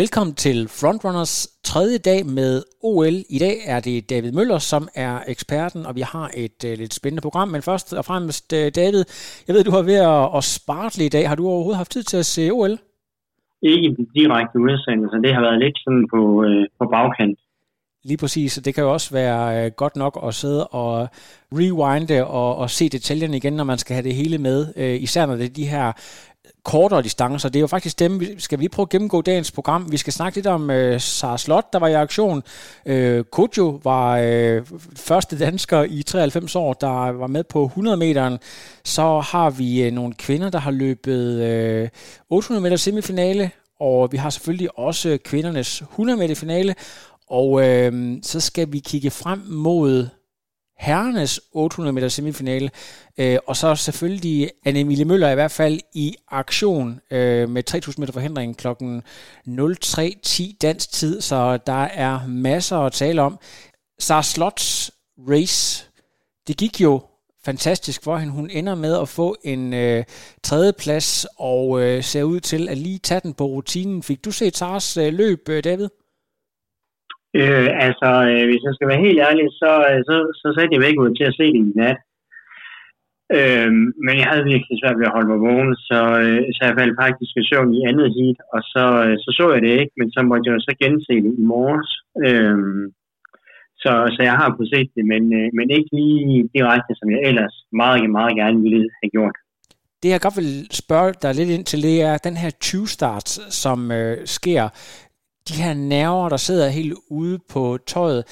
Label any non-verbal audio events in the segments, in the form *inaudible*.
Velkommen til Frontrunners tredje dag med OL. I dag er det David Møller, som er eksperten, og vi har et uh, lidt spændende program. Men først og fremmest, uh, David, jeg ved, du har ved at, at spartle i dag. Har du overhovedet haft tid til at se OL? Ikke direkte udsendelse. Det har været lidt sådan på, uh, på bagkant. Lige præcis, det kan jo også være øh, godt nok at sidde og rewinde og, og se detaljerne igen, når man skal have det hele med. Øh, især når det er de her kortere distancer. Det er jo faktisk dem, vi skal vi prøve at gennemgå dagens program. Vi skal snakke lidt om øh, Sara Slot, der var i aktion. Øh, Kojo var øh, første dansker i 93 år, der var med på 100 meteren. Så har vi øh, nogle kvinder, der har løbet øh, 800 meter semifinale, og vi har selvfølgelig også kvindernes 100 meter finale. Og øh, så skal vi kigge frem mod herrenes 800 meter semifinale, øh, og så selvfølgelig Anne-Emilie Møller i hvert fald i aktion øh, med 3000 meter forhindring klokken 03.10 dansk tid, så der er masser at tale om. Sara Slots race, det gik jo fantastisk for hende. Hun ender med at få en øh, tredjeplads og øh, ser ud til at lige tage den på rutinen. Fik du set Saras øh, løb, øh, David? Øh, altså, øh, hvis jeg skal være helt ærlig, så, øh, så, så satte jeg mig ikke ud til at se det i nat. Øh, men jeg havde virkelig svært ved at holde mig vågen, så, øh, så jeg faldt faktisk i søvn i andet heat, og så, øh, så så jeg det ikke, men så måtte jeg så gense det i morges. Øh, så, så jeg har kunnet set det, men, øh, men ikke lige direkte, som jeg ellers meget, meget gerne ville have gjort. Det jeg godt vil spørge dig lidt ind til, det er den her 20-start, som øh, sker de her nerver, der sidder helt ude på tøjet,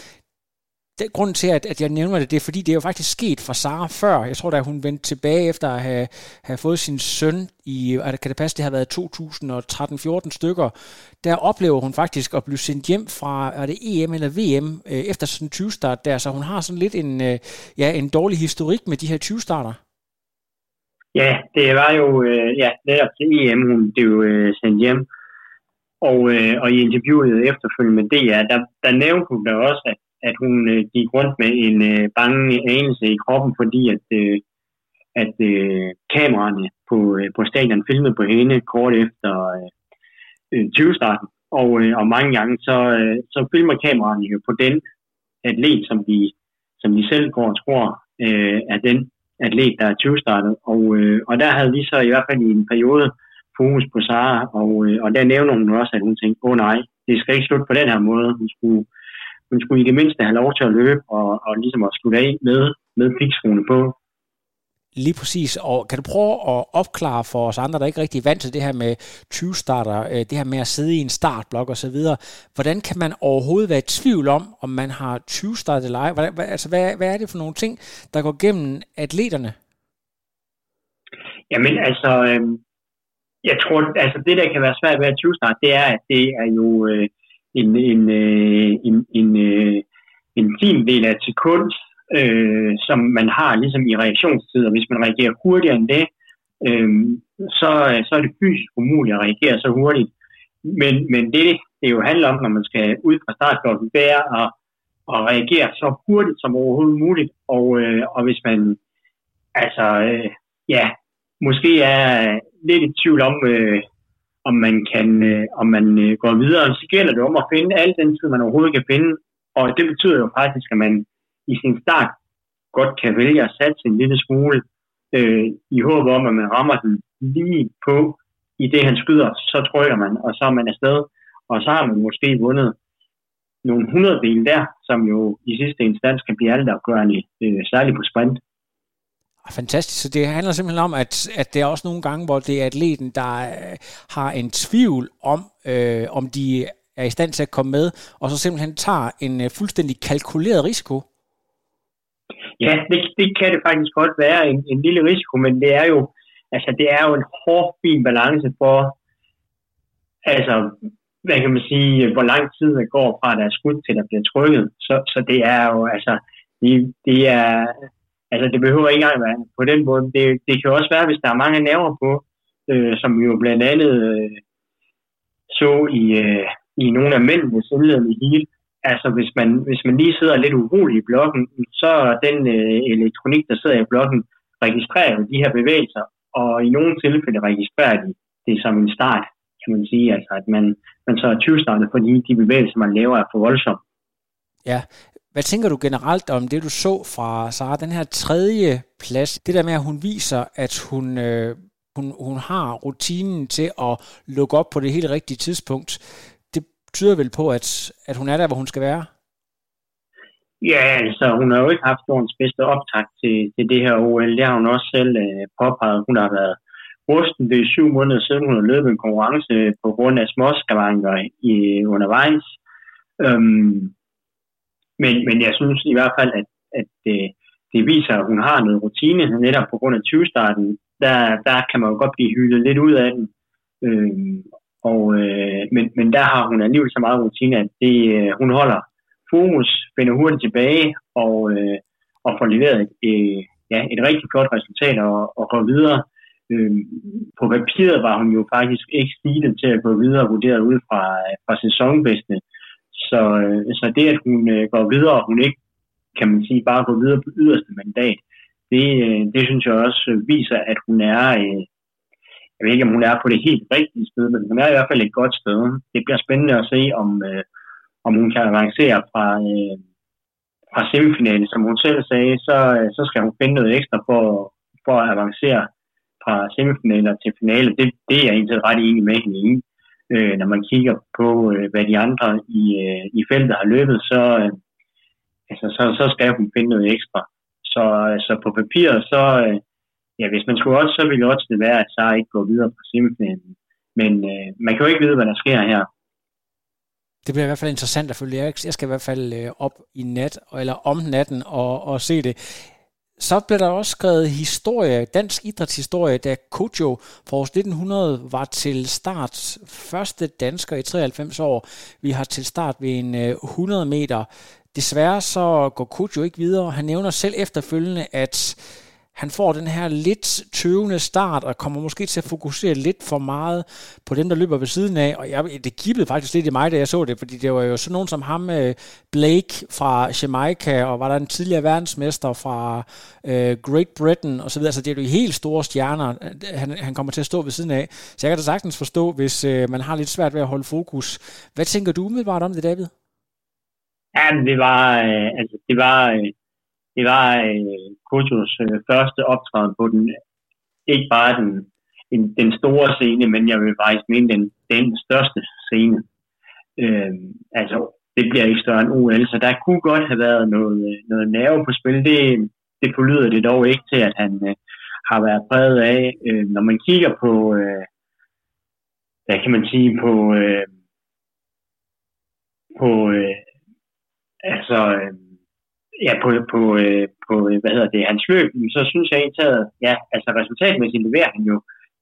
det, grund til, at, at jeg nævner det, det er, fordi det er jo faktisk sket for Sara før. Jeg tror, da hun vendte tilbage efter at have, have fået sin søn i, kan det passe, det har været 2013-14 stykker, der oplever hun faktisk at blive sendt hjem fra, er det EM eller VM, øh, efter sådan en 20-start der, så hun har sådan lidt en, øh, ja, en dårlig historik med de her 20-starter. Ja, det var jo, øh, ja, netop til EM, hun blev øh, sendt hjem. Og, øh, og i interviewet efterfølgende med DR, der, der nævnte hun da også, at, at hun øh, gik rundt med en øh, bange anelse i kroppen, fordi at, øh, at øh, kameraerne på, øh, på stadion filmede på hende kort efter øh, øh 20-starten. Og, øh, og mange gange så, øh, så filmer kameraerne jo på den atlet, som de, som de selv går og tror øh, er den atlet, der er 20-startet. Og, øh, og der havde de så i hvert fald i en periode fokus på Sara, og, øh, og der nævner hun også, at hun tænkte, åh oh, nej, det skal ikke slutte på den her måde. Hun skulle, hun skulle i det mindste have lov til at løbe, og, og ligesom at slutte af med, med pikskoene på. Lige præcis, og kan du prøve at opklare for os andre, der ikke rigtig er vant til det her med 20-starter, øh, det her med at sidde i en startblok osv., hvordan kan man overhovedet være i tvivl om, om man har 20-startet eller ej? Hvad, altså, hvad, hvad er det for nogle ting, der går gennem atleterne? Jamen altså, øh, jeg tror, altså det, der kan være svært ved at 20 start, det er, at det er jo øh, en, en, øh, en, en, øh, en fin del af et sekund, øh, som man har ligesom i reaktionstid, og hvis man reagerer hurtigere end det, øh, så, så er det fysisk umuligt at reagere så hurtigt. Men, men det, det jo handler om, når man skal ud fra startblokken, det er at, at reagere så hurtigt som overhovedet muligt, og, øh, og hvis man altså, øh, ja, måske er lidt i tvivl om, øh, om man kan, øh, om man øh, går videre. Så gælder det om at finde al den tid, man overhovedet kan finde. Og det betyder jo faktisk, at man i sin start godt kan vælge at satse en lille smule øh, i håb om, at man rammer den lige på i det, han skyder. Så trykker man, og så er man afsted. Og så har man måske vundet nogle hundreddele der, som jo i sidste instans kan blive altafgørende, øh, særligt på sprint. Fantastisk. Så det handler simpelthen om, at, at det er også nogle gange, hvor det er atleten, der øh, har en tvivl om, øh, om de er i stand til at komme med, og så simpelthen tager en øh, fuldstændig kalkuleret risiko. Ja, det, det kan det faktisk godt være, en, en lille risiko, men det er jo, altså, det er jo en hård, fin balance for, altså, hvad kan man sige, hvor lang tid der går fra, der er skudt til, der bliver trykket. Så, så det er jo, altså, det, det er, Altså, det behøver ikke engang være på den måde. Det, det kan også være, hvis der er mange nerver på, øh, som vi jo blandt andet øh, så i, øh, i nogle af mændenes indledende heat. Altså, hvis man, hvis man lige sidder lidt urolig i blokken, så den øh, elektronik, der sidder i blokken, registrerer de her bevægelser, og i nogle tilfælde registrerer de det som en start. kan man sige, altså at man, man så er 20 fordi de bevægelser, man laver, er for voldsomme. Ja, hvad tænker du generelt om det, du så fra Sara, den her tredje plads? Det der med, at hun viser, at hun, øh, hun, hun har rutinen til at lukke op på det helt rigtige tidspunkt. Det tyder vel på, at, at hun er der, hvor hun skal være? Ja, altså hun har jo ikke haft jordens bedste optakt til, til det her OL. Det har hun også selv øh, påpeget. Hun har været rusten. Det er syv måneder siden, hun har løbet en konkurrence på grund af småskavanker i, undervejs. Øhm, men, men jeg synes i hvert fald, at, at det, det viser, at hun har noget rutine, netop på grund af 20-starten. Der, der kan man jo godt blive hyldet lidt ud af den. Øhm, og, øh, men, men der har hun alligevel så meget rutine, at det, øh, hun holder fokus, finder hurtigt tilbage og, øh, og får leveret et, øh, ja, et rigtig flot resultat og, og går videre. Øh, på papiret var hun jo faktisk ikke stilet til at gå videre og vurderet ud fra, øh, fra sæsonbedste. Så, øh, så det, at hun øh, går videre, og hun ikke, kan man sige, bare går videre på yderste mandat, det, øh, det synes jeg også viser, at hun er, øh, jeg ved ikke, om hun er på det helt rigtige sted, men hun er i hvert fald et godt sted. Det bliver spændende at se, om, øh, om hun kan avancere fra, øh, fra semifinalen. Som hun selv sagde, så, øh, så skal hun finde noget ekstra for, for at avancere fra semifinaler til finale. Det, det er jeg egentlig ret enig med hende i. Øh, når man kigger på, øh, hvad de andre i, øh, i feltet har løbet, så, øh, altså, så, så skal hun finde noget ekstra. Så, øh, så på papiret, så, øh, ja, hvis man skulle også, så ville også det være, at Sara ikke går videre på semifinalen. Men øh, man kan jo ikke vide, hvad der sker her. Det bliver i hvert fald interessant at følge. Jeg skal i hvert fald øh, op i nat, eller om natten, og, og se det. Så blev der også skrevet historie, dansk idrætshistorie, da Kojo for års 1900 var til start første dansker i 93 år. Vi har til start ved en øh, 100 meter. Desværre så går Kojo ikke videre. Han nævner selv efterfølgende, at han får den her lidt tøvende start, og kommer måske til at fokusere lidt for meget på dem, der løber ved siden af. Og jeg, det kibbede faktisk lidt i mig, da jeg så det, fordi det var jo sådan nogen som ham, øh, Blake fra Jamaica, og var der en tidligere verdensmester fra øh, Great Britain osv. Så altså, det er jo helt store stjerner, øh, han, han kommer til at stå ved siden af. Så jeg kan da sagtens forstå, hvis øh, man har lidt svært ved at holde fokus. Hvad tænker du umiddelbart om det, David? Ja, det var, øh, altså, det var, øh, det var øh, Kojos øh, første optræden på den, ikke bare den, den, den store scene, men jeg vil faktisk mene den, den største scene. Øh, altså, det bliver ikke større end OL, så der kunne godt have været noget, øh, noget nerve på spil. Det, det forlyder det dog ikke til, at han øh, har været præget af. Øh, når man kigger på, øh, hvad kan man sige, på, øh, på øh, altså, øh, ja, på, på, øh, på, øh, hvad hedder det, hans løb, så synes jeg egentlig, at ja, altså resultatmæssigt leverer han jo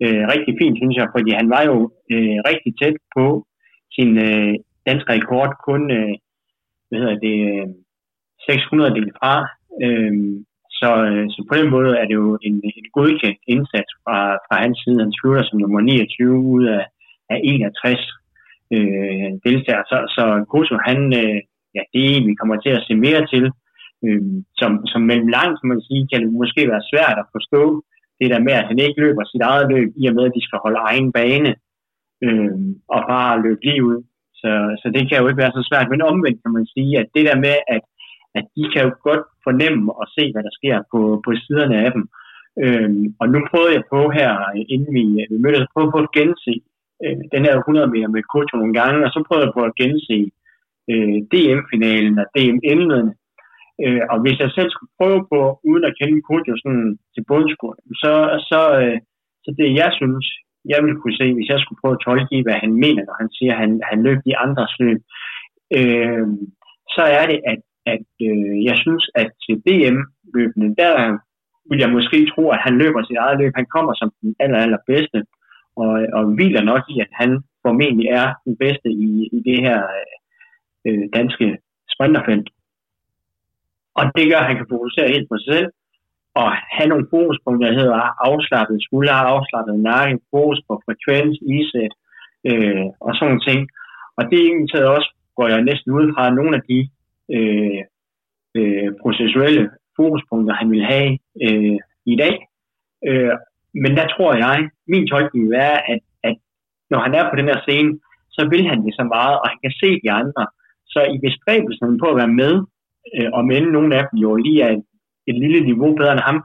øh, rigtig fint, synes jeg, fordi han var jo øh, rigtig tæt på sin øh, danske rekord, kun, øh, hvad hedder det, øh, 600 del fra. Øh, så, øh, så på den måde er det jo en, en godkendt indsats fra, fra hans side. Han slutter som nummer 29 ud af, af 61 øh, deltagere. Så, så Koso, han, øh, ja, det er en, vi kommer til at se mere til øh, som, som mellem langt, kan man sige, kan det måske være svært at forstå det der med, at han ikke løber sit eget løb, i og med, at de skal holde egen bane øh, og bare løbe lige ud. Så, så det kan jo ikke være så svært. Men omvendt kan man sige, at det der med, at, at de kan jo godt fornemme og se, hvad der sker på, på siderne af dem. Øh, og nu prøvede jeg på her, inden vi, vi mødtes, prøvede på at gense øh, den her 100 meter med Koto nogle gange, og så prøvede jeg på at gense øh, DM-finalen og DM-indledende. Øh, og hvis jeg selv skulle prøve på, uden at kende Kodjo sådan til bundskud, så, så, øh, så det jeg synes, jeg ville kunne se, hvis jeg skulle prøve at tolke, hvad han mener, når han siger, at han, han løb de andres løb, øh, så er det, at, at øh, jeg synes, at til DM-løbene, der vil jeg måske tro, at han løber sit eget løb. Han kommer som den aller, aller bedste, og, og hviler nok i, at han formentlig er den bedste i, i det her øh, øh danske sprinterfelt. Og det gør, at han kan fokusere helt på sig selv, og have nogle fokuspunkter, der hedder afslappet skulder, afslappet nakke, fokus på frekvens, isæt øh, og sådan nogle ting. Og det er egentlig også, går jeg næsten ud fra, nogle af de øh, øh, processuelle fokuspunkter, han vil have øh, i dag. Øh, men der tror jeg, min tolkning vil være, at, at når han er på den her scene, så vil han det så meget, og han kan se de andre. Så i bestræbelsen på at være med, øh, og men nogle af dem jo lige er et, et lille niveau bedre end ham,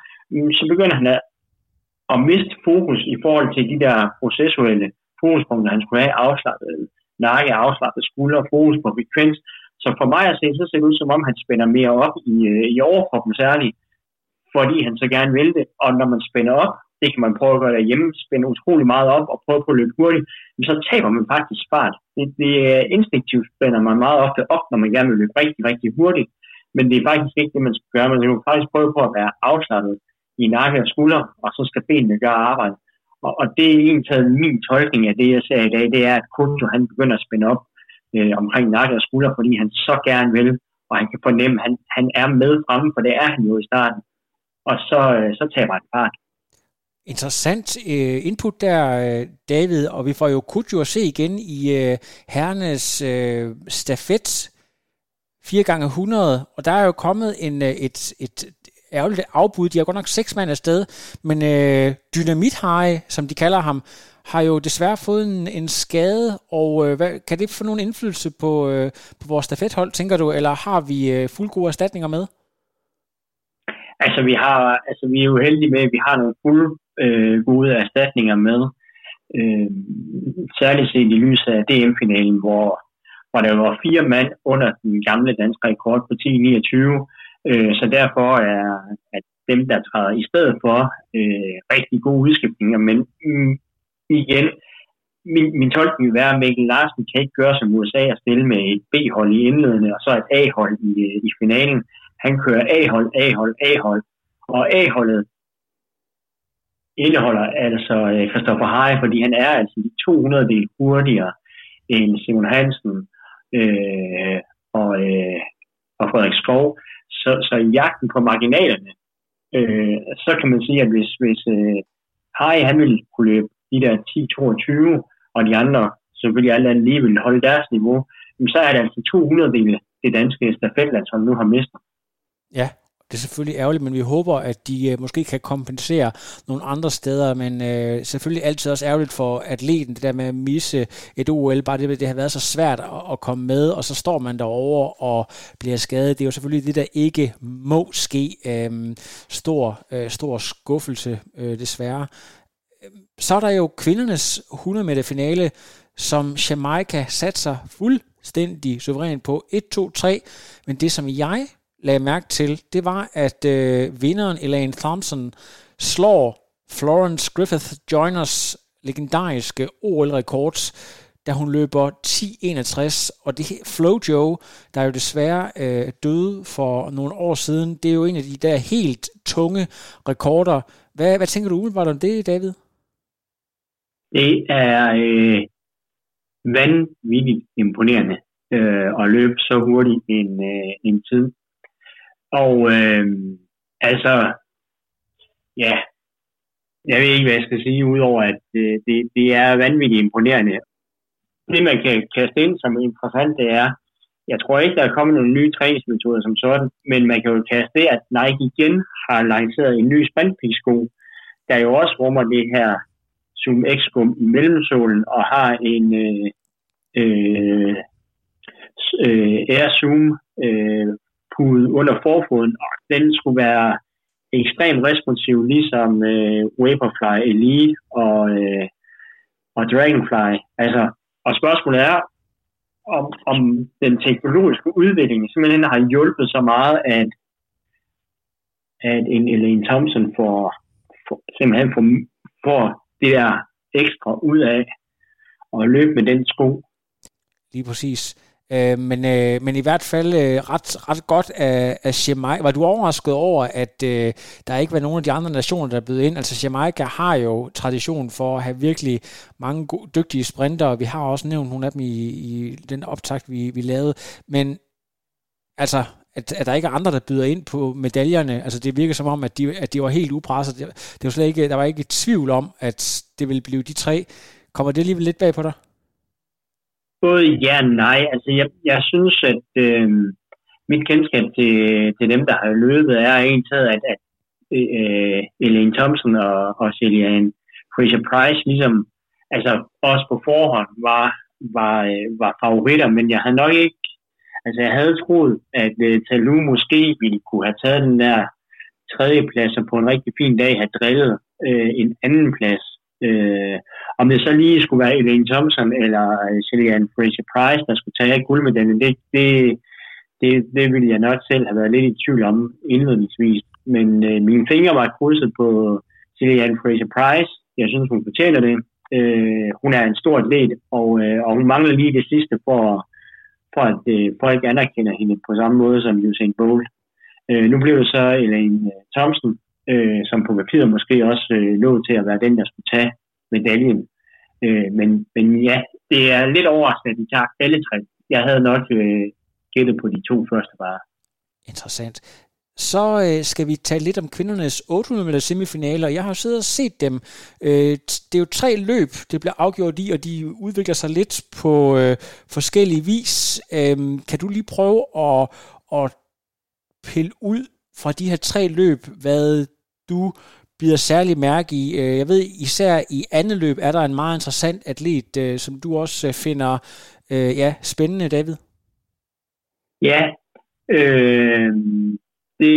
så begynder han at, at miste fokus i forhold til de der processuelle fokuspunkter, han skulle have afslappet nakke, afslappet skulder, fokus på frekvens. Så for mig at se, så ser det ud som om, han spænder mere op i, øh, i overkroppen særligt, fordi han så gerne vil det. Og når man spænder op, det kan man prøve at gøre derhjemme, spænde utrolig meget op og prøve på at løbe hurtigt, men så taber man faktisk fart. Det, det instinktivt spænder man meget ofte op, når man gerne vil løbe rigtig, rigtig hurtigt, men det er faktisk ikke det, man skal gøre. Man skal faktisk prøve på at være afslappet i nakke og skulder, og så skal benene gøre arbejde. Og, og det er egentlig min tolkning af det, jeg ser i dag, det er, at Kunto han begynder at spænde op øh, omkring nakke og skulder, fordi han så gerne vil, og han kan fornemme, at han, han er med fremme, for det er han jo i starten. Og så, øh, så taber han fart. Interessant øh, input der, øh, David, og vi får jo Kutjo at se igen i øh, herrenes øh, stafet 4 gange 100 og der er jo kommet en, øh, et, et ærgerligt afbud. De har godt nok seks mand afsted, men øh, Dynamit Harry, som de kalder ham, har jo desværre fået en, en skade, og øh, hvad, kan det få nogen indflydelse på, øh, på vores stafethold, tænker du, eller har vi øh, fuld gode erstatninger med? Altså vi, har, altså, vi er jo heldige med, at vi har nogle fuld øh, gode erstatninger med. Øh, særligt set i lyset af DM-finalen, hvor, hvor der var fire mand under den gamle danske rekord på 10.29, Øh, så derfor er at dem, der træder i stedet for, øh, rigtig gode udskiftninger. Men mm, igen, min, min tolkning vil være, at Mikkel Larsen kan ikke gøre som USA og stille med et B-hold i indledende, og så et A-hold i, øh, i finalen. Han kører A-hold, A-hold, A-hold. Og A-holdet indeholder altså øh, Christoffer Harry, fordi han er altså de 200 del hurtigere end Simon Hansen øh, og, øh, og Frederik Skov. Så, så i jagten på marginalerne, øh, så kan man sige, at hvis, hvis øh, Harry han ville kunne løbe de der 10-22, og de andre selvfølgelig alle andre lige ville holde deres niveau, så er det altså 200 dele det danske stafetlandshold nu har mistet. Ja, det er selvfølgelig ærgerligt, men vi håber, at de øh, måske kan kompensere nogle andre steder, men øh, selvfølgelig altid også ærgerligt for atleten, det der med at misse et OL, bare det, det har været så svært at, at komme med, og så står man derovre og bliver skadet. Det er jo selvfølgelig det, der ikke må ske. Øh, stor, øh, stor skuffelse, øh, desværre. Øhm, så er der jo kvindernes 100 meter finale, som Jamaica satte sig fuldstændig suveræn på 1-2-3, men det som jeg lagde mærke til, det var, at øh, vinderen Elaine Thompson slår Florence Griffith Joyners legendariske OL-rekords, da hun løber 10.61, og det Flojo, der jo desværre øh, døde for nogle år siden, det er jo en af de der helt tunge rekorder. Hvad, hvad tænker du umiddelbart om det, David? Det er øh, vanvittigt imponerende øh, at løbe så hurtigt en, øh, en tid. Og øh, altså, ja, jeg ved ikke, hvad jeg skal sige, udover at øh, det, det er vanvittigt imponerende. Det, man kan kaste ind som interessant, det er, jeg tror ikke, der er kommet nogle nye træningsmetoder som sådan, men man kan jo kaste det, at Nike igen har lanceret en ny spandpigsko, der jo også rummer det her Zoom X-skum i mellemsålen og har en øh, øh, øh, Air Zoom øh, pude under forfoden, og den skulle være ekstremt responsiv, ligesom øh, Vaporfly Elite og, øh, og Dragonfly. Altså, og spørgsmålet er, om, om den teknologiske udvikling simpelthen har hjulpet så meget, at, at en Elaine Thompson får, får simpelthen får, får det der ekstra ud af at løbe med den sko. Lige præcis. Øh, men, øh, men i hvert fald øh, ret, ret godt af, af Jamaica. Var du overrasket over, at øh, der ikke var nogen af de andre nationer, der er blevet ind? Altså Jamaica har jo tradition for at have virkelig mange gode, dygtige sprinter. Vi har også nævnt nogle af dem i, i den optakt, vi, vi lavede. Men altså, at, at der ikke er andre, der byder ind på medaljerne. Altså det virker som om, at de, at de var helt upresset. Det, det var slet ikke, der var ikke tvivl om, at det ville blive de tre. Kommer det alligevel lidt bag på dig? Både ja og nej. Altså, jeg, jeg synes, at øh, mit kendskab til, til dem, der har løbet, er egentlig at, at øh, Elaine Thompson og, og Cillian Fraser Price ligesom altså også på forhånd var, var, øh, var favoritter, men jeg havde nok ikke, altså jeg havde troet, at øh, uh, Talu måske ville kunne have taget den der tredje plads, og på en rigtig fin dag have drillet uh, en anden plads. Øh, om det så lige skulle være Elaine Thompson eller øh, Cillian Fraser Price, der skulle tage guldmedaljen, det, det, det, det ville jeg nok selv have været lidt i tvivl om indledningsvis. Men øh, mine fingre var krydset på Cillian Fraser Price. Jeg synes, hun fortjener det. Øh, hun er en stor atlet, og, øh, og hun mangler lige det sidste for, for at øh, folk anerkender hende på samme måde som Usain Bolt. Øh, nu blev det så Elaine øh, Thompson, øh, som på papiret måske også øh, lå til at være den, der skulle tage medaljen. Øh, men, men ja, det er lidt overraskende, at de tager alle tre. Jeg havde nok øh, gættet på de to første bare. Interessant så øh, skal vi tale lidt om kvindernes 800 meter semifinaler. Jeg har siddet og set dem. Øh, det er jo tre løb, det bliver afgjort i, og de udvikler sig lidt på øh, forskellige vis. Øh, kan du lige prøve at, at pille ud fra de her tre løb, hvad du bider særlig mærke i. Øh, jeg ved især i andet løb er der en meget interessant atlet, øh, som du også øh, finder ja, spændende, David. Ja, øh, det,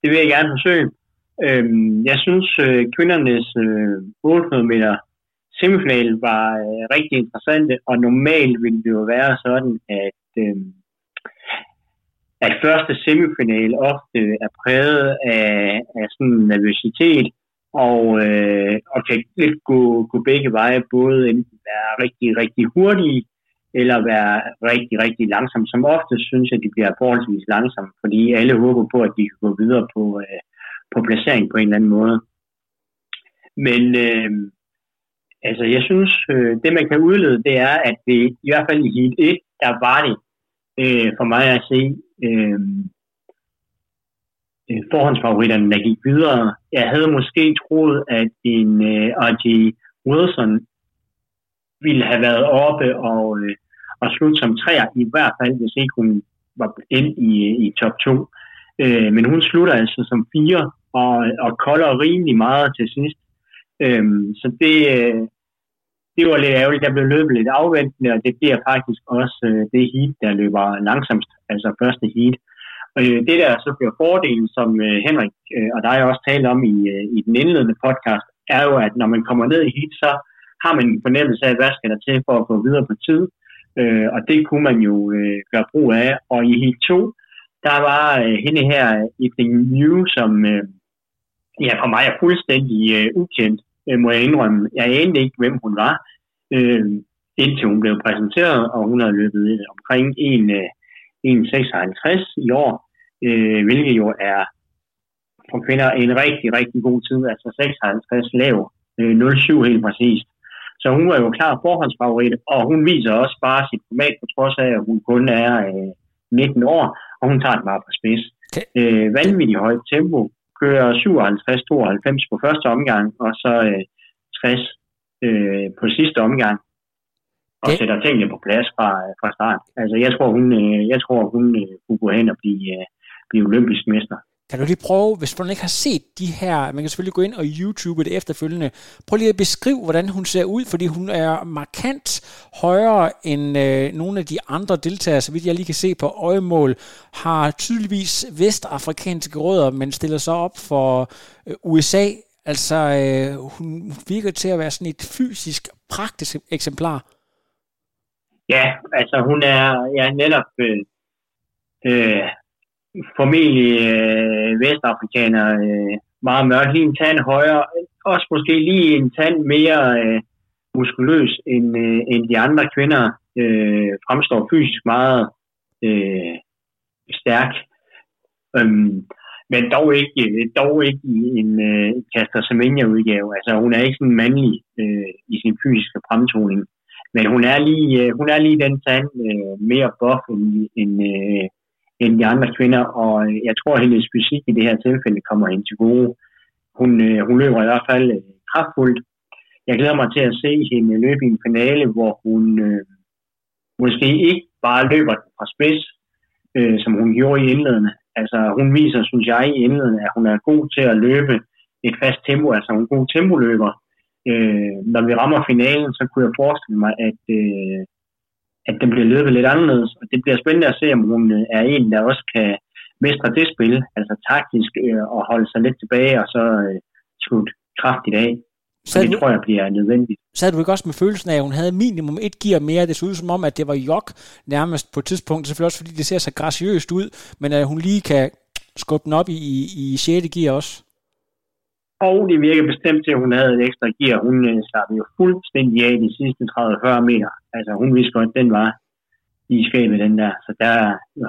det vil jeg gerne forsøge. Øh, jeg synes, kvindernes øh, 800 meter semifinal var øh, rigtig interessante, og normalt ville det jo være sådan, at, øh, at første semifinal ofte er præget af, af sådan nervøsitet, og, øh, og kan lidt gå, gå begge veje, både enten være rigtig, rigtig hurtige, eller være rigtig, rigtig langsom. Som ofte synes jeg, at de bliver forholdsvis langsomme, fordi alle håber på, at de kan gå videre på, øh, på placering på en eller anden måde. Men øh, altså, jeg synes, øh, det man kan udlede, det er, at det i hvert fald i heat 1, der var det øh, for mig at se øh, øh forhåndsfavoritterne, der gik videre. Jeg havde måske troet, at en øh, R.G. Wilson ville have været oppe og, øh, og slutte som træer, i hvert fald hvis ikke hun var ind i, øh, i top 2. Øh, men hun slutter altså som fire og, og kolder rimelig meget til sidst. Øh, så det, øh, det var lidt ærgerligt. Der blev løbet lidt afventende, og det bliver faktisk også øh, det heat, der løber langsomst, altså første heat. Og øh, det der så bliver fordelen, som øh, Henrik øh, og dig også talte om i, øh, i den indledende podcast, er jo, at når man kommer ned i heat, så har man en fornemmelse af, hvad skal der til for at gå videre på tid. Øh, og det kunne man jo øh, gøre brug af. Og i heat 2, der var øh, hende her, Evening New, som øh, ja, for mig er fuldstændig øh, ukendt, øh, må jeg indrømme. Jeg anede ikke, hvem hun var, øh, indtil hun blev præsenteret, og hun har løbet omkring 1, øh, 1,56 i år, øh, hvilket jo er for kvinder en rigtig, rigtig god tid, altså 56 lav, øh, 0,7 helt præcist. Så hun var jo klar forhåndsfavorit, og hun viser også bare sit format, på trods af, at hun kun er øh, 19 år, og hun tager det meget på spids. Okay. Øh, vanvittigt højt tempo, kører 57-92 på første omgang, og så øh, 60 øh, på sidste omgang, og okay. sætter tingene på plads fra, fra start. Altså, jeg tror, hun, øh, jeg tror, hun øh, kunne gå hen og blive, øh, blive olympisk mester. Kan du lige prøve, hvis man ikke har set de her, man kan selvfølgelig gå ind og YouTube det efterfølgende, prøv lige at beskrive, hvordan hun ser ud, fordi hun er markant højere end øh, nogle af de andre deltagere, så vidt jeg lige kan se på øjemål, har tydeligvis vestafrikanske rødder, men stiller sig op for øh, USA. Altså, øh, hun virker til at være sådan et fysisk, praktisk eksemplar. Ja, altså hun er ja, netop øh, øh, formentlig øh, vestafrikaner øh, meget mørk, lige en tand højere, også måske lige en tand mere øh, muskuløs end, øh, end de andre kvinder, øh, fremstår fysisk meget øh, stærk. Øhm, men dog ikke, dog ikke i en øh, Kaster Semenya-udgave. Altså, hun er ikke sådan mandlig øh, i sin fysiske fremtoning. Men hun er lige, øh, hun er lige den tand øh, mere buff end, end, øh, end de andre kvinder, og øh, jeg tror, at hendes fysik i det her tilfælde kommer ind til gode. Hun, øh, hun løber i hvert fald øh, kraftfuldt. Jeg glæder mig til at se hende løbe i en finale, hvor hun øh, måske ikke bare løber fra spids, øh, som hun gjorde i indledende. Altså, hun viser, synes jeg, i indledende, at hun er god til at løbe et fast tempo, altså hun er god tempoløber. øh, når vi rammer finalen, så kunne jeg forestille mig, at, øh, at den bliver løbet lidt anderledes. Og det bliver spændende at se, om hun øh, er en, der også kan mestre det spil, altså taktisk, øh, og holde sig lidt tilbage, og så øh, slutte kraftigt af. Så det du, tror jeg bliver nødvendigt. Sad du ikke også med følelsen af, at hun havde minimum et gear mere? Det så ud som om, at det var jok nærmest på et tidspunkt. Selvfølgelig også, fordi det ser så graciøst ud, men at hun lige kan skubbe den op i, i, i 6. gear også. Og det virker bestemt til, at hun havde et ekstra gear. Hun øh, slap jo fuldstændig af de sidste 30-40 meter. Altså hun vidste godt, at den var i skabet, den der. Så der,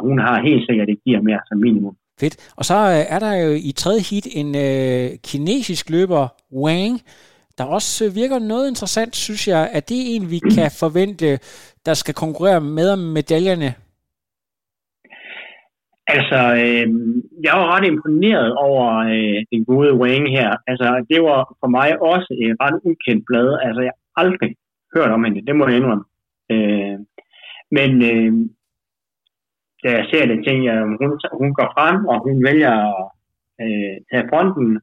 hun har helt sikkert et gear mere som minimum. Fedt. Og så øh, er der jo i tredje hit en øh, kinesisk løber, Wang, der også øh, virker noget interessant, synes jeg. at det en, vi kan forvente, der skal konkurrere med om medaljerne Altså, øh, jeg var ret imponeret over øh, den gode Wang her. Altså, det var for mig også et ret ukendt blad. Altså, jeg har aldrig hørt om hende, det må jeg indrømme. Øh, men øh, da jeg ser det, tænker jeg, hun, hun går frem, og hun vælger at øh, tage fronten,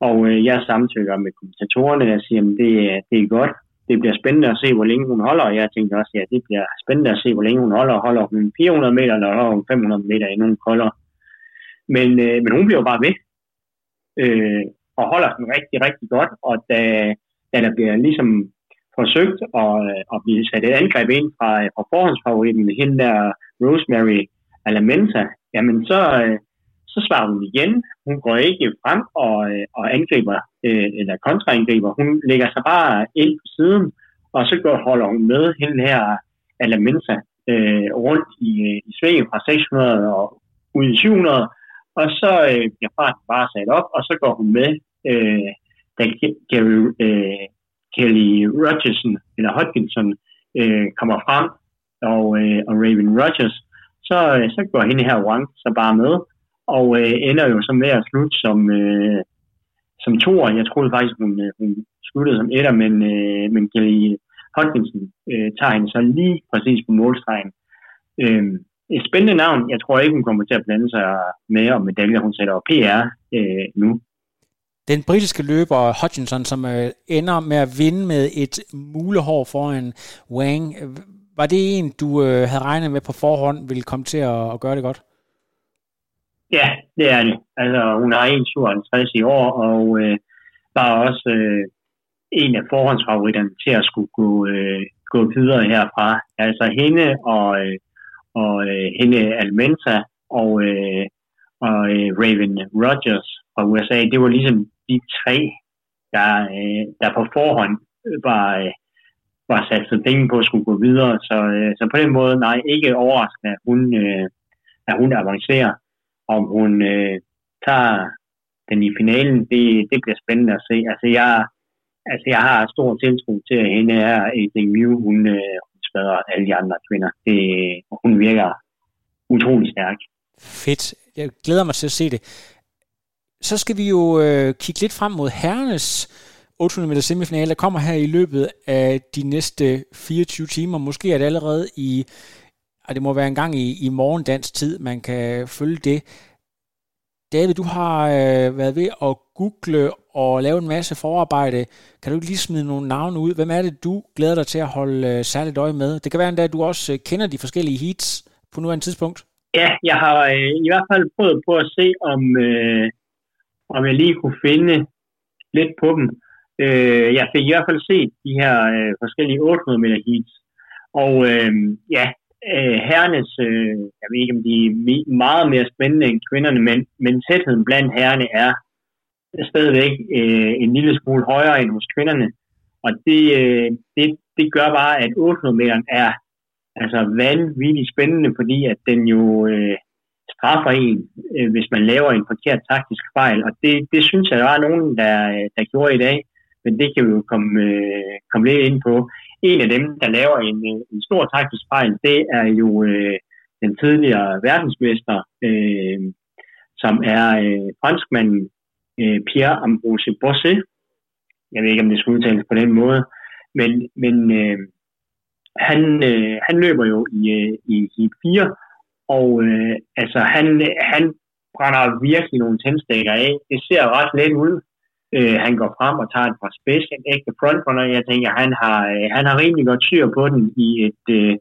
og øh, jeg samtykker med kommentatorerne, og siger, at det, det er godt det bliver spændende at se, hvor længe hun holder, jeg tænkte også, ja, det bliver spændende at se, hvor længe hun holder. Holder hun 400 meter, eller holder hun 500 meter inden hun holder. Men, øh, men hun bliver bare ved, øh, og holder den rigtig, rigtig godt, og da, da der bliver ligesom forsøgt at, øh, at blive sat et angreb ind fra, øh, fra forhåndsfavoritten, hende der Rosemary Alamenta, jamen så, øh, så svarer hun igen. Hun går ikke frem og, øh, og angriber øh, eller kontraangriber. Hun lægger sig bare ind på siden, og så går, holder hun med hende her Alaminsa øh, rundt i, øh, i svingen fra 600 og ud i 700, og så øh, bliver farten bare sat op, og så går hun med, øh, da Gary, øh, Kelly Rogerson, eller Hodgkinson, øh, kommer frem, og, øh, og Raven Rogers, så, øh, så går hende her Wang så bare med, og øh, ender jo så med at slutte som, øh, som toer. Jeg troede faktisk, hun, øh, hun sluttede som etter, men, øh, men Kelly Hodgkinson øh, tager hende så lige præcis på målstregen. Øh, et spændende navn. Jeg tror ikke, hun kommer til at blande sig med om medaljer. Hun sætter PR øh, nu. Den britiske løber Hutchinson, som øh, ender med at vinde med et mulehår foran Wang, var det en, du øh, havde regnet med på forhånd ville komme til at, at gøre det godt? Ja, det er det. Altså, hun har 1,57 i år, og øh, var også øh, en af forhåndsfavoritterne til at skulle gå, øh, gå videre herfra. Altså hende og, øh, og øh, hende Almenta og, øh, og øh, Raven Rogers fra USA, det var ligesom de tre, der, øh, der på forhånd var, øh, var sat så penge på at skulle gå videre. Så, øh, så på den måde, nej, ikke overraskende, at hun, øh, at hun avancerer om hun øh, tager den i finalen, det, det bliver spændende at se. Altså jeg, altså jeg har stor tiltro til, at hende er AJ Mew, hun, øh, hun spader alle de andre kvinder. Det, hun virker utrolig stærk. Fedt. Jeg glæder mig til at se det. Så skal vi jo øh, kigge lidt frem mod herrenes 800 meter semifinale, der kommer her i løbet af de næste øh, 24 timer. Måske er det allerede i og det må være en gang i, i morgendans tid, man kan følge det. David, du har øh, været ved at google og lave en masse forarbejde. Kan du ikke lige smide nogle navne ud? Hvem er det, du glæder dig til at holde øh, særligt øje med? Det kan være endda, at du også øh, kender de forskellige heats på nuværende tidspunkt. Ja, jeg har øh, i hvert fald prøvet på at se, om, øh, om jeg lige kunne finde lidt på dem. Øh, jeg fik i hvert fald set de her øh, forskellige 800 meter heats. Og øh, ja, øh, herrenes, øh, jeg ved ikke om de er meget mere spændende end kvinderne, men, men tætheden blandt herrene er stadigvæk øh, en lille smule højere end hos kvinderne. Og det, øh, det, det gør bare, at 800 meter er altså vanvittigt spændende, fordi at den jo øh, straffer en, øh, hvis man laver en forkert taktisk fejl. Og det, det synes jeg, der var nogen, der, der gjorde i dag, men det kan vi jo komme, øh, komme lidt ind på en af dem, der laver en, øh, en stor taktisk fejl, det er jo øh, den tidligere verdensmester, øh, som er øh, franskmanden øh, Pierre Ambrose Bosse. Jeg ved ikke, om det skal udtales på den måde, men, men øh, han, øh, han løber jo i, øh, i heat 4, og øh, altså han, han brænder virkelig nogle tændstikker af. Det ser ret let ud, Øh, han går frem og tager et par spids, en ægte frontrunner. Jeg tænker, han har, øh, han har rimelig godt styr på den i et øh,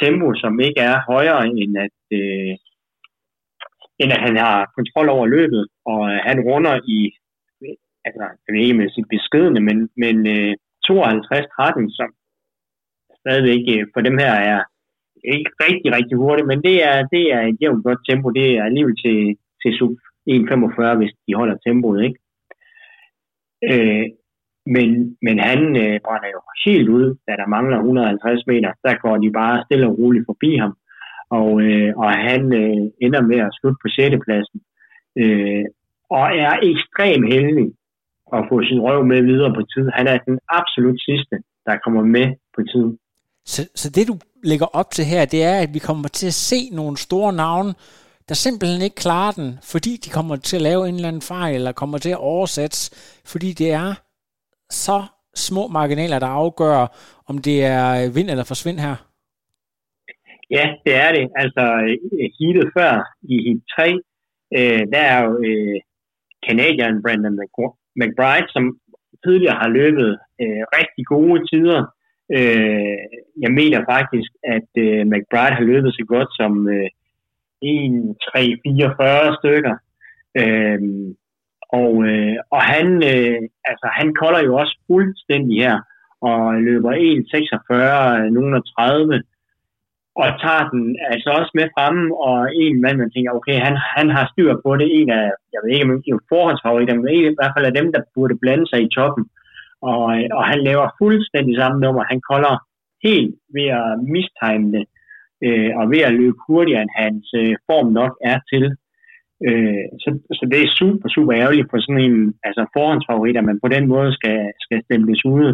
tempo, som ikke er højere end at, øh, end at han har kontrol over løbet, og øh, han runder i, altså, jeg ved ikke med sit beskedende, men, men øh, 52-13, som stadigvæk øh, for dem her er ikke rigtig, rigtig hurtigt, men det er, det er et jævnt godt tempo. Det er alligevel til, til sub 1.45, hvis de holder tempoet, ikke? Øh, men, men han øh, brænder jo helt ud, da der mangler 150 meter. Der går de bare stille og roligt forbi ham. Og, øh, og han øh, ender med at slutte på 6. pladsen. Øh, og er ekstremt heldig at få sin røv med videre på tid. Han er den absolut sidste, der kommer med på tid. Så, så det du lægger op til her, det er, at vi kommer til at se nogle store navne, der simpelthen ikke klarer den, fordi de kommer til at lave en eller anden fejl, eller kommer til at oversætte, fordi det er så små marginaler, der afgør, om det er vind eller forsvind her. Ja, det er det. Altså, øh, heatet før i heat 3, øh, der er jo øh, Canadian Brandon McBride, som tidligere har løbet øh, rigtig gode tider. Øh, jeg mener faktisk, at øh, McBride har løbet så godt som øh, 1, 3, 4, 40 stykker. Øh, og, øh, og han, øh, altså, han kolder jo også fuldstændig her, og løber 1,46, nogen 30, og tager den altså også med fremme, og en mand, man tænker, okay, han, han har styr på det, en af, jeg ved ikke, om det er forhåndsfavoritter, men en, i hvert fald af dem, der burde blande sig i toppen, og, og han laver fuldstændig samme nummer, han kolder helt ved at mistime det, øh, og ved at løbe hurtigere, end hans øh, form nok er til. Øh, så, så det er super, super ærgerligt for sådan en altså forhåndsfavorit, at man på den måde skal, skal stemmes ude.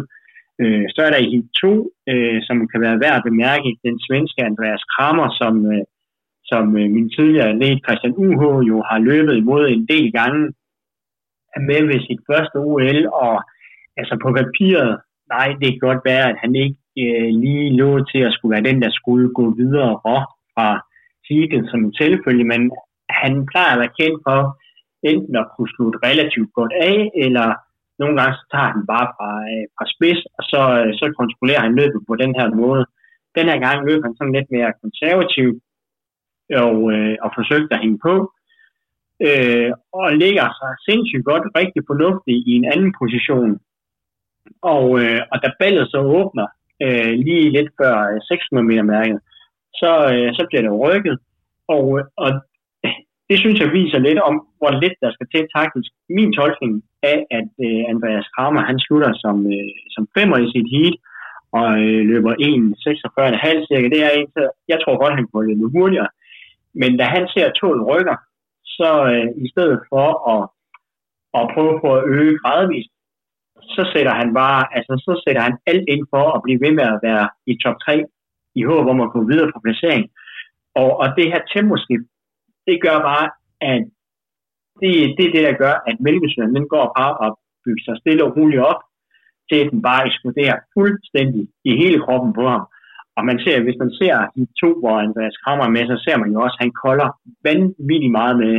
Øh, så er der i 2, øh, som kan være værd at bemærke, den svenske Andreas Kramer, som, øh, som øh, min tidligere led Christian UH jo har løbet imod en del gange, er med ved sit første OL, og altså på papiret, nej, det kan godt være, at han ikke øh, lige lå til at skulle være den, der skulle gå videre fra heatet som en tilfølge, men han plejer at være kendt for enten at kunne slutte relativt godt af, eller nogle gange så tager han bare fra, øh, fra spids, og så, øh, så kontrollerer han løbet på den her måde. Den her gang løb han sådan lidt mere konservativt, og, øh, og forsøgte at hænge på, øh, og ligger sig sindssygt godt, rigtig fornuftigt i en anden position. Og, øh, og da ballet så åbner, øh, lige lidt før øh, 600 meter mærket, så, øh, så bliver det rykket, og, øh, og det synes jeg viser lidt om, hvor lidt der skal til taktisk. Min tolkning af, at øh, Andreas Kramer, han slutter som, øh, som femmer i sit heat, og øh, løber 1.46,5 cirka, det er en, så jeg tror godt, han kunne løbe hurtigere. Men da han ser toget rykker, så øh, i stedet for at, at prøve på at øge gradvist, så sætter han bare, altså så sætter han alt ind for at blive ved med at være i top 3, i håb om at gå videre på placering. Og, og det her temposkift, det gør bare, at det, det er det, der gør, at mælkesyren den går bare og bygger sig stille og roligt op, til at den bare eksploderer fuldstændig i hele kroppen på ham. Og man ser, hvis man ser de to, hvor Andreas Krammer med, så ser man jo også, at han kolder vanvittigt meget med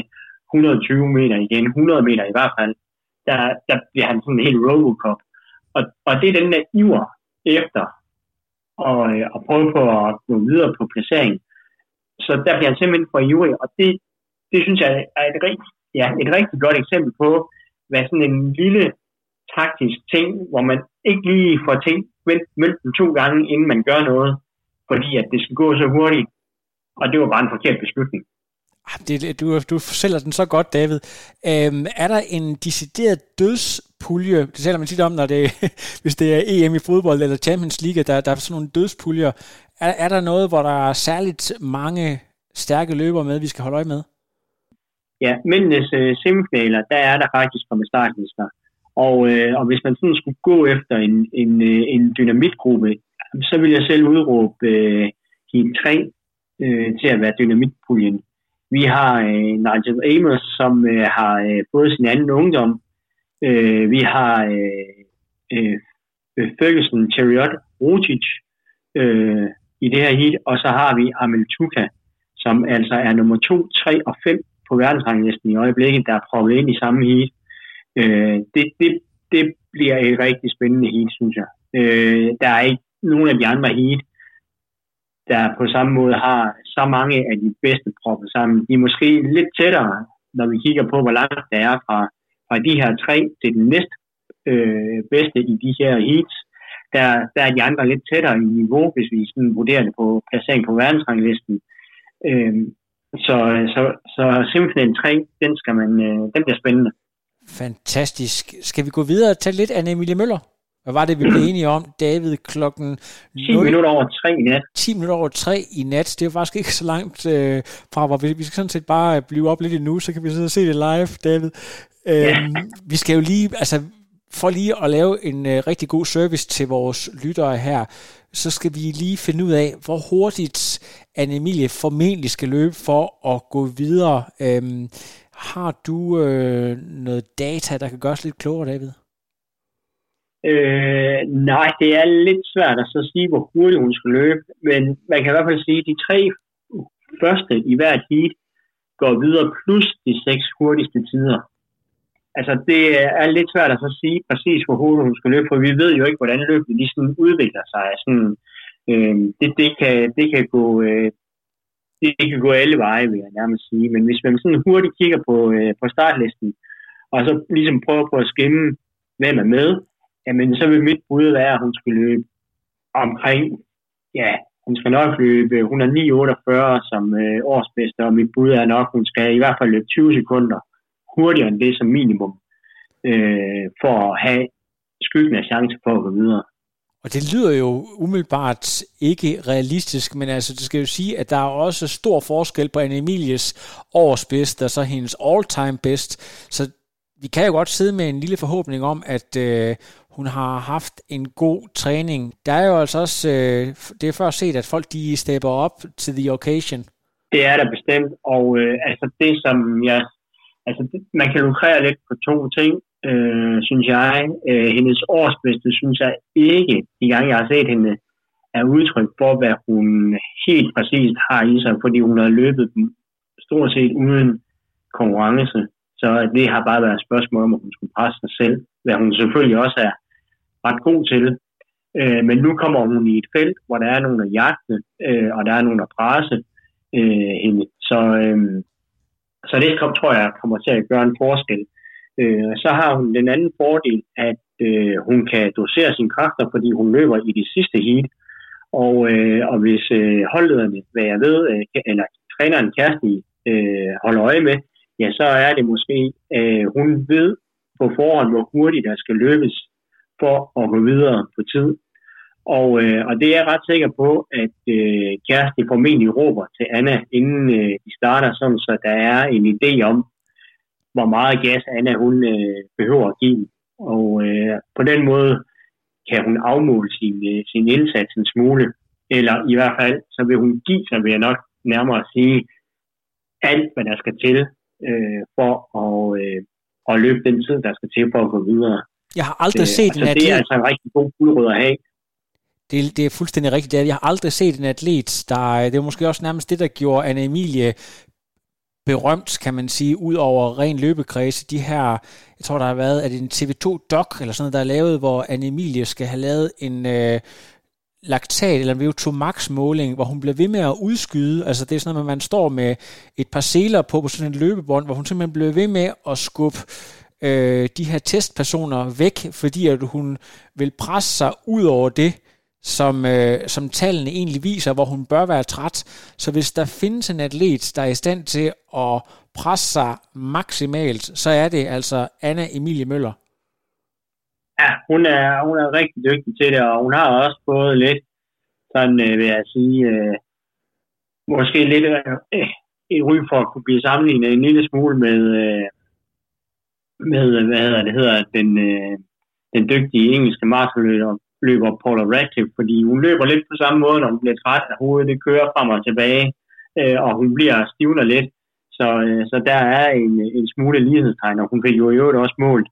120 meter igen, 100 meter i hvert fald. Der, der bliver han sådan en helt Robocop. Og, og det er den der iver efter og, og øh, prøve på at gå videre på placeringen. Så der bliver han simpelthen for ivrig, og det, det synes jeg er et, rigt, ja, et rigtig godt eksempel på, hvad sådan en lille taktisk ting, hvor man ikke lige får tænkt mønten to gange, inden man gør noget, fordi at det skal gå så hurtigt, og det var bare en forkert beslutning. Ah, det, du, du sælger den så godt, David. Øhm, er der en decideret dødspulje, det taler man tit om, når det, *laughs* hvis det er EM i fodbold eller Champions League, der, der er sådan nogle dødspuljer. Er, er der noget, hvor der er særligt mange stærke løbere med, vi skal holde øje med? Ja, mændenes øh, semifinaler, der er der faktisk kommet startlister. Og, øh, og hvis man sådan skulle gå efter en, en, øh, en dynamitgruppe, så vil jeg selv udråbe øh, Heat 3 øh, til at være dynamitpuljen. Vi har øh, Nigel Amos, som øh, har øh, fået sin anden ungdom. Øh, vi har øh, øh, øh Ferguson, Chariot, Rotic øh, i det her heat, og så har vi Amel Tuka, som altså er nummer 2, 3 og 5 på verdensranglisten i øjeblikket, der er proppet ind i samme heat. Øh, det, det, det bliver et rigtig spændende heat, synes jeg. Øh, der er ikke nogen af de andre heat, der på samme måde har så mange af de bedste propper sammen. De er måske lidt tættere, når vi kigger på, hvor langt der er fra, fra de her tre til den næste øh, bedste i de her heats. Der, der er de andre lidt tættere i niveau, hvis vi sådan vurderer det på placering på verdensranglisten. Øh, så, så, så simpelthen 3, den, skal man, øh, den bliver spændende. Fantastisk. Skal vi gå videre og tage lidt af Emilie Møller? Hvad var det, vi blev enige om, David, klokken 10 0... minutter over 3 i nat. 10 minutter over 3 i nat. Det er faktisk ikke så langt øh, fra, hvor vi, vi skal sådan set bare blive op lidt endnu, så kan vi sidde og se det live, David. Ja. Øhm, vi skal jo lige, altså for lige at lave en øh, rigtig god service til vores lyttere her, så skal vi lige finde ud af, hvor hurtigt Anne-Emilie formentlig skal løbe for at gå videre. Øhm, har du øh, noget data, der kan gøre os lidt klogere, David? Øh, nej, det er lidt svært at så sige, hvor hurtigt hun skal løbe, men man kan i hvert fald sige, at de tre første i hvert heat går videre, plus de seks hurtigste tider. Altså, det er lidt svært at så sige præcis, hvor hurtigt hun skal løbe, for vi ved jo ikke, hvordan løbet lige sådan udvikler sig. Sådan, øh, det, det, kan, det, kan gå, øh, det, det kan gå alle veje, vil jeg nærmest sige. Men hvis man sådan hurtigt kigger på, øh, på startlisten, og så ligesom prøver på at skimme, hvem er med, jamen så vil mit bud være, at hun skal løbe omkring, ja, hun skal nok løbe 109,48 som øh, årsbedste, og mit bud er nok, hun skal i hvert fald løbe 20 sekunder hurtigere end det som minimum, øh, for at have skyggen af chance for at gå videre. Og det lyder jo umiddelbart ikke realistisk, men altså det skal jo sige, at der er også stor forskel på Anne Emilies årsbedste og så hendes all-time best. Så vi kan jo godt sidde med en lille forhåbning om, at øh, hun har haft en god træning. Der er jo altså også, øh, det er først set, at folk de stepper op til the occasion. Det er der bestemt, og øh, altså det som jeg, altså det, man kan lukrere lidt på to ting, øh, synes jeg. Øh, hendes årsbedste, synes jeg ikke, de gange jeg har set hende, er udtryk for, hvad hun helt præcist har i sig, fordi hun har løbet dem stort set uden konkurrence. Så det har bare været et spørgsmål om, at hun skulle presse sig selv, hvad hun selvfølgelig også er ret god til. Øh, men nu kommer hun i et felt, hvor der er nogen at jagte, øh, og der er nogen at presse øh, hende. Så, øh, så det tror jeg kommer til at gøre en forskel. Øh, så har hun den anden fordel, at øh, hun kan dosere sine kræfter, fordi hun løber i det sidste heat. Og, øh, og hvis øh, holdlederne, hvad jeg ved, øh, eller træneren Kersti øh, holder øje med, ja, så er det måske, øh, hun ved på forhånd, hvor hurtigt der skal løbes for at gå videre på tid. Og, øh, og det er jeg ret sikker på, at øh, Kjersti formentlig råber til Anna, inden øh, de starter, sådan så der er en idé om, hvor meget gas Anna hun øh, behøver at give. Og øh, på den måde kan hun afmåle sin, øh, sin indsats en smule. Eller i hvert fald, så vil hun give sig, vil jeg nok nærmere sige, alt, hvad der skal til øh, for at, øh, at løbe den tid, der skal til for at gå videre. Jeg har aldrig det, set altså, en atlet... Det er altså en rigtig god guldrød at have. Det, det er fuldstændig rigtigt. Jeg har aldrig set en atlet, der... Det er måske også nærmest det, der gjorde Anne Emilie berømt, kan man sige, ud over ren løbekreds. De her, jeg tror, der har været, at det en TV2 doc eller sådan noget, der er lavet, hvor Anne Emilie skal have lavet en øh, laktat eller en VO2 max måling, hvor hun bliver ved med at udskyde. Altså det er sådan noget, at man står med et par seler på på sådan en løbebånd, hvor hun simpelthen bliver ved med at skubbe øh, de her testpersoner væk, fordi at hun vil presse sig ud over det, som, øh, som tallene egentlig viser, hvor hun bør være træt. Så hvis der findes en atlet, der er i stand til at presse sig maksimalt, så er det altså Anna Emilie Møller. Ja, hun er, hun er rigtig dygtig til det, og hun har også fået lidt, sådan øh, vil jeg sige, øh, måske lidt øh, et ry for at kunne blive sammenlignet en lille smule med, øh, med hvad hedder det hedder, den, øh, den dygtige engelske maratonløber løber Paula Radcliffe, fordi hun løber lidt på samme måde, når hun bliver træt af hovedet, det kører frem og tilbage, øh, og hun bliver stivner lidt. Så, øh, så der er en, en smule lighedstegn, og hun fik jo i øvrigt også målt,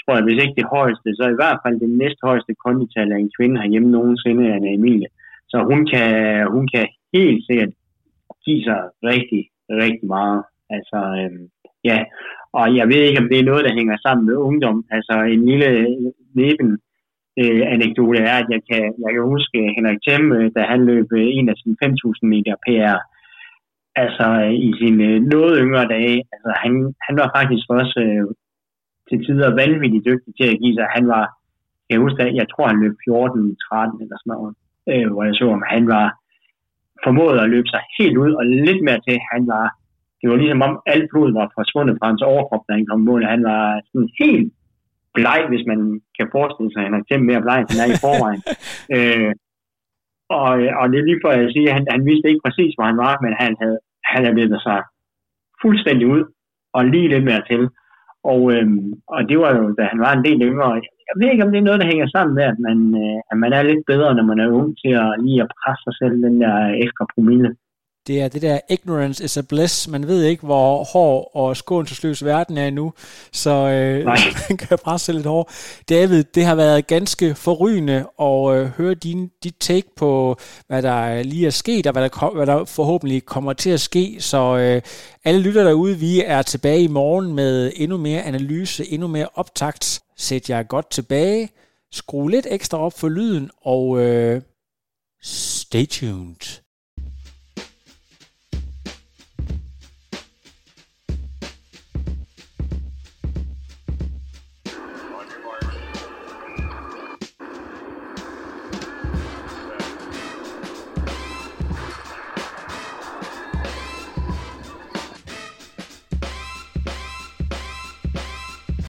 tror jeg, hvis ikke det højeste, så i hvert fald det næsthøjeste kondital af en kvinde herhjemme nogensinde, Anna Emilie. Så hun kan, hun kan helt sikkert give sig rigtig, rigtig meget. Altså, øh, ja, og jeg ved ikke, om det er noget, der hænger sammen med ungdom. Altså en lille neben øh, anekdote er, at jeg kan, jeg kan huske Henrik Thiem, øh, da han løb øh, en af sine 5.000 meter PR, altså øh, i sine noget yngre dage, altså han, han var faktisk også øh, til tider vanvittigt dygtig til at give sig. Han var, jeg husker, jeg tror han løb 14-13 eller sådan noget, øh, hvor jeg så ham, han var formået at løbe sig helt ud, og lidt mere til, han var det var ligesom om alt blod var forsvundet fra hans overkrop, da han kom mål. Han var sådan helt bleg, hvis man kan forestille sig, at han er temmelig mere bleg, end han er i forvejen. *laughs* øh, og, og det er lige for at sige, at han, han vidste ikke præcis, hvor han var, men han havde, han havde løbet sig fuldstændig ud, og lige lidt mere til. Og, øhm, og det var jo, da han var en del yngre. Jeg ved ikke, om det er noget, der hænger sammen med, at man, øh, at man er lidt bedre, når man er ung, til at lige at presse sig selv den der ekstra promille det er det der ignorance is a bliss. Man ved ikke, hvor hård og skånselsløs verden er nu, så øh, *laughs* man kan presse lidt hårdt. David, det har været ganske forrygende at øh, høre din, dit take på, hvad der lige er sket, og hvad der, hvad der forhåbentlig kommer til at ske. Så øh, alle lytter derude, vi er tilbage i morgen med endnu mere analyse, endnu mere optakt. Sæt jer godt tilbage, skru lidt ekstra op for lyden, og øh, stay tuned.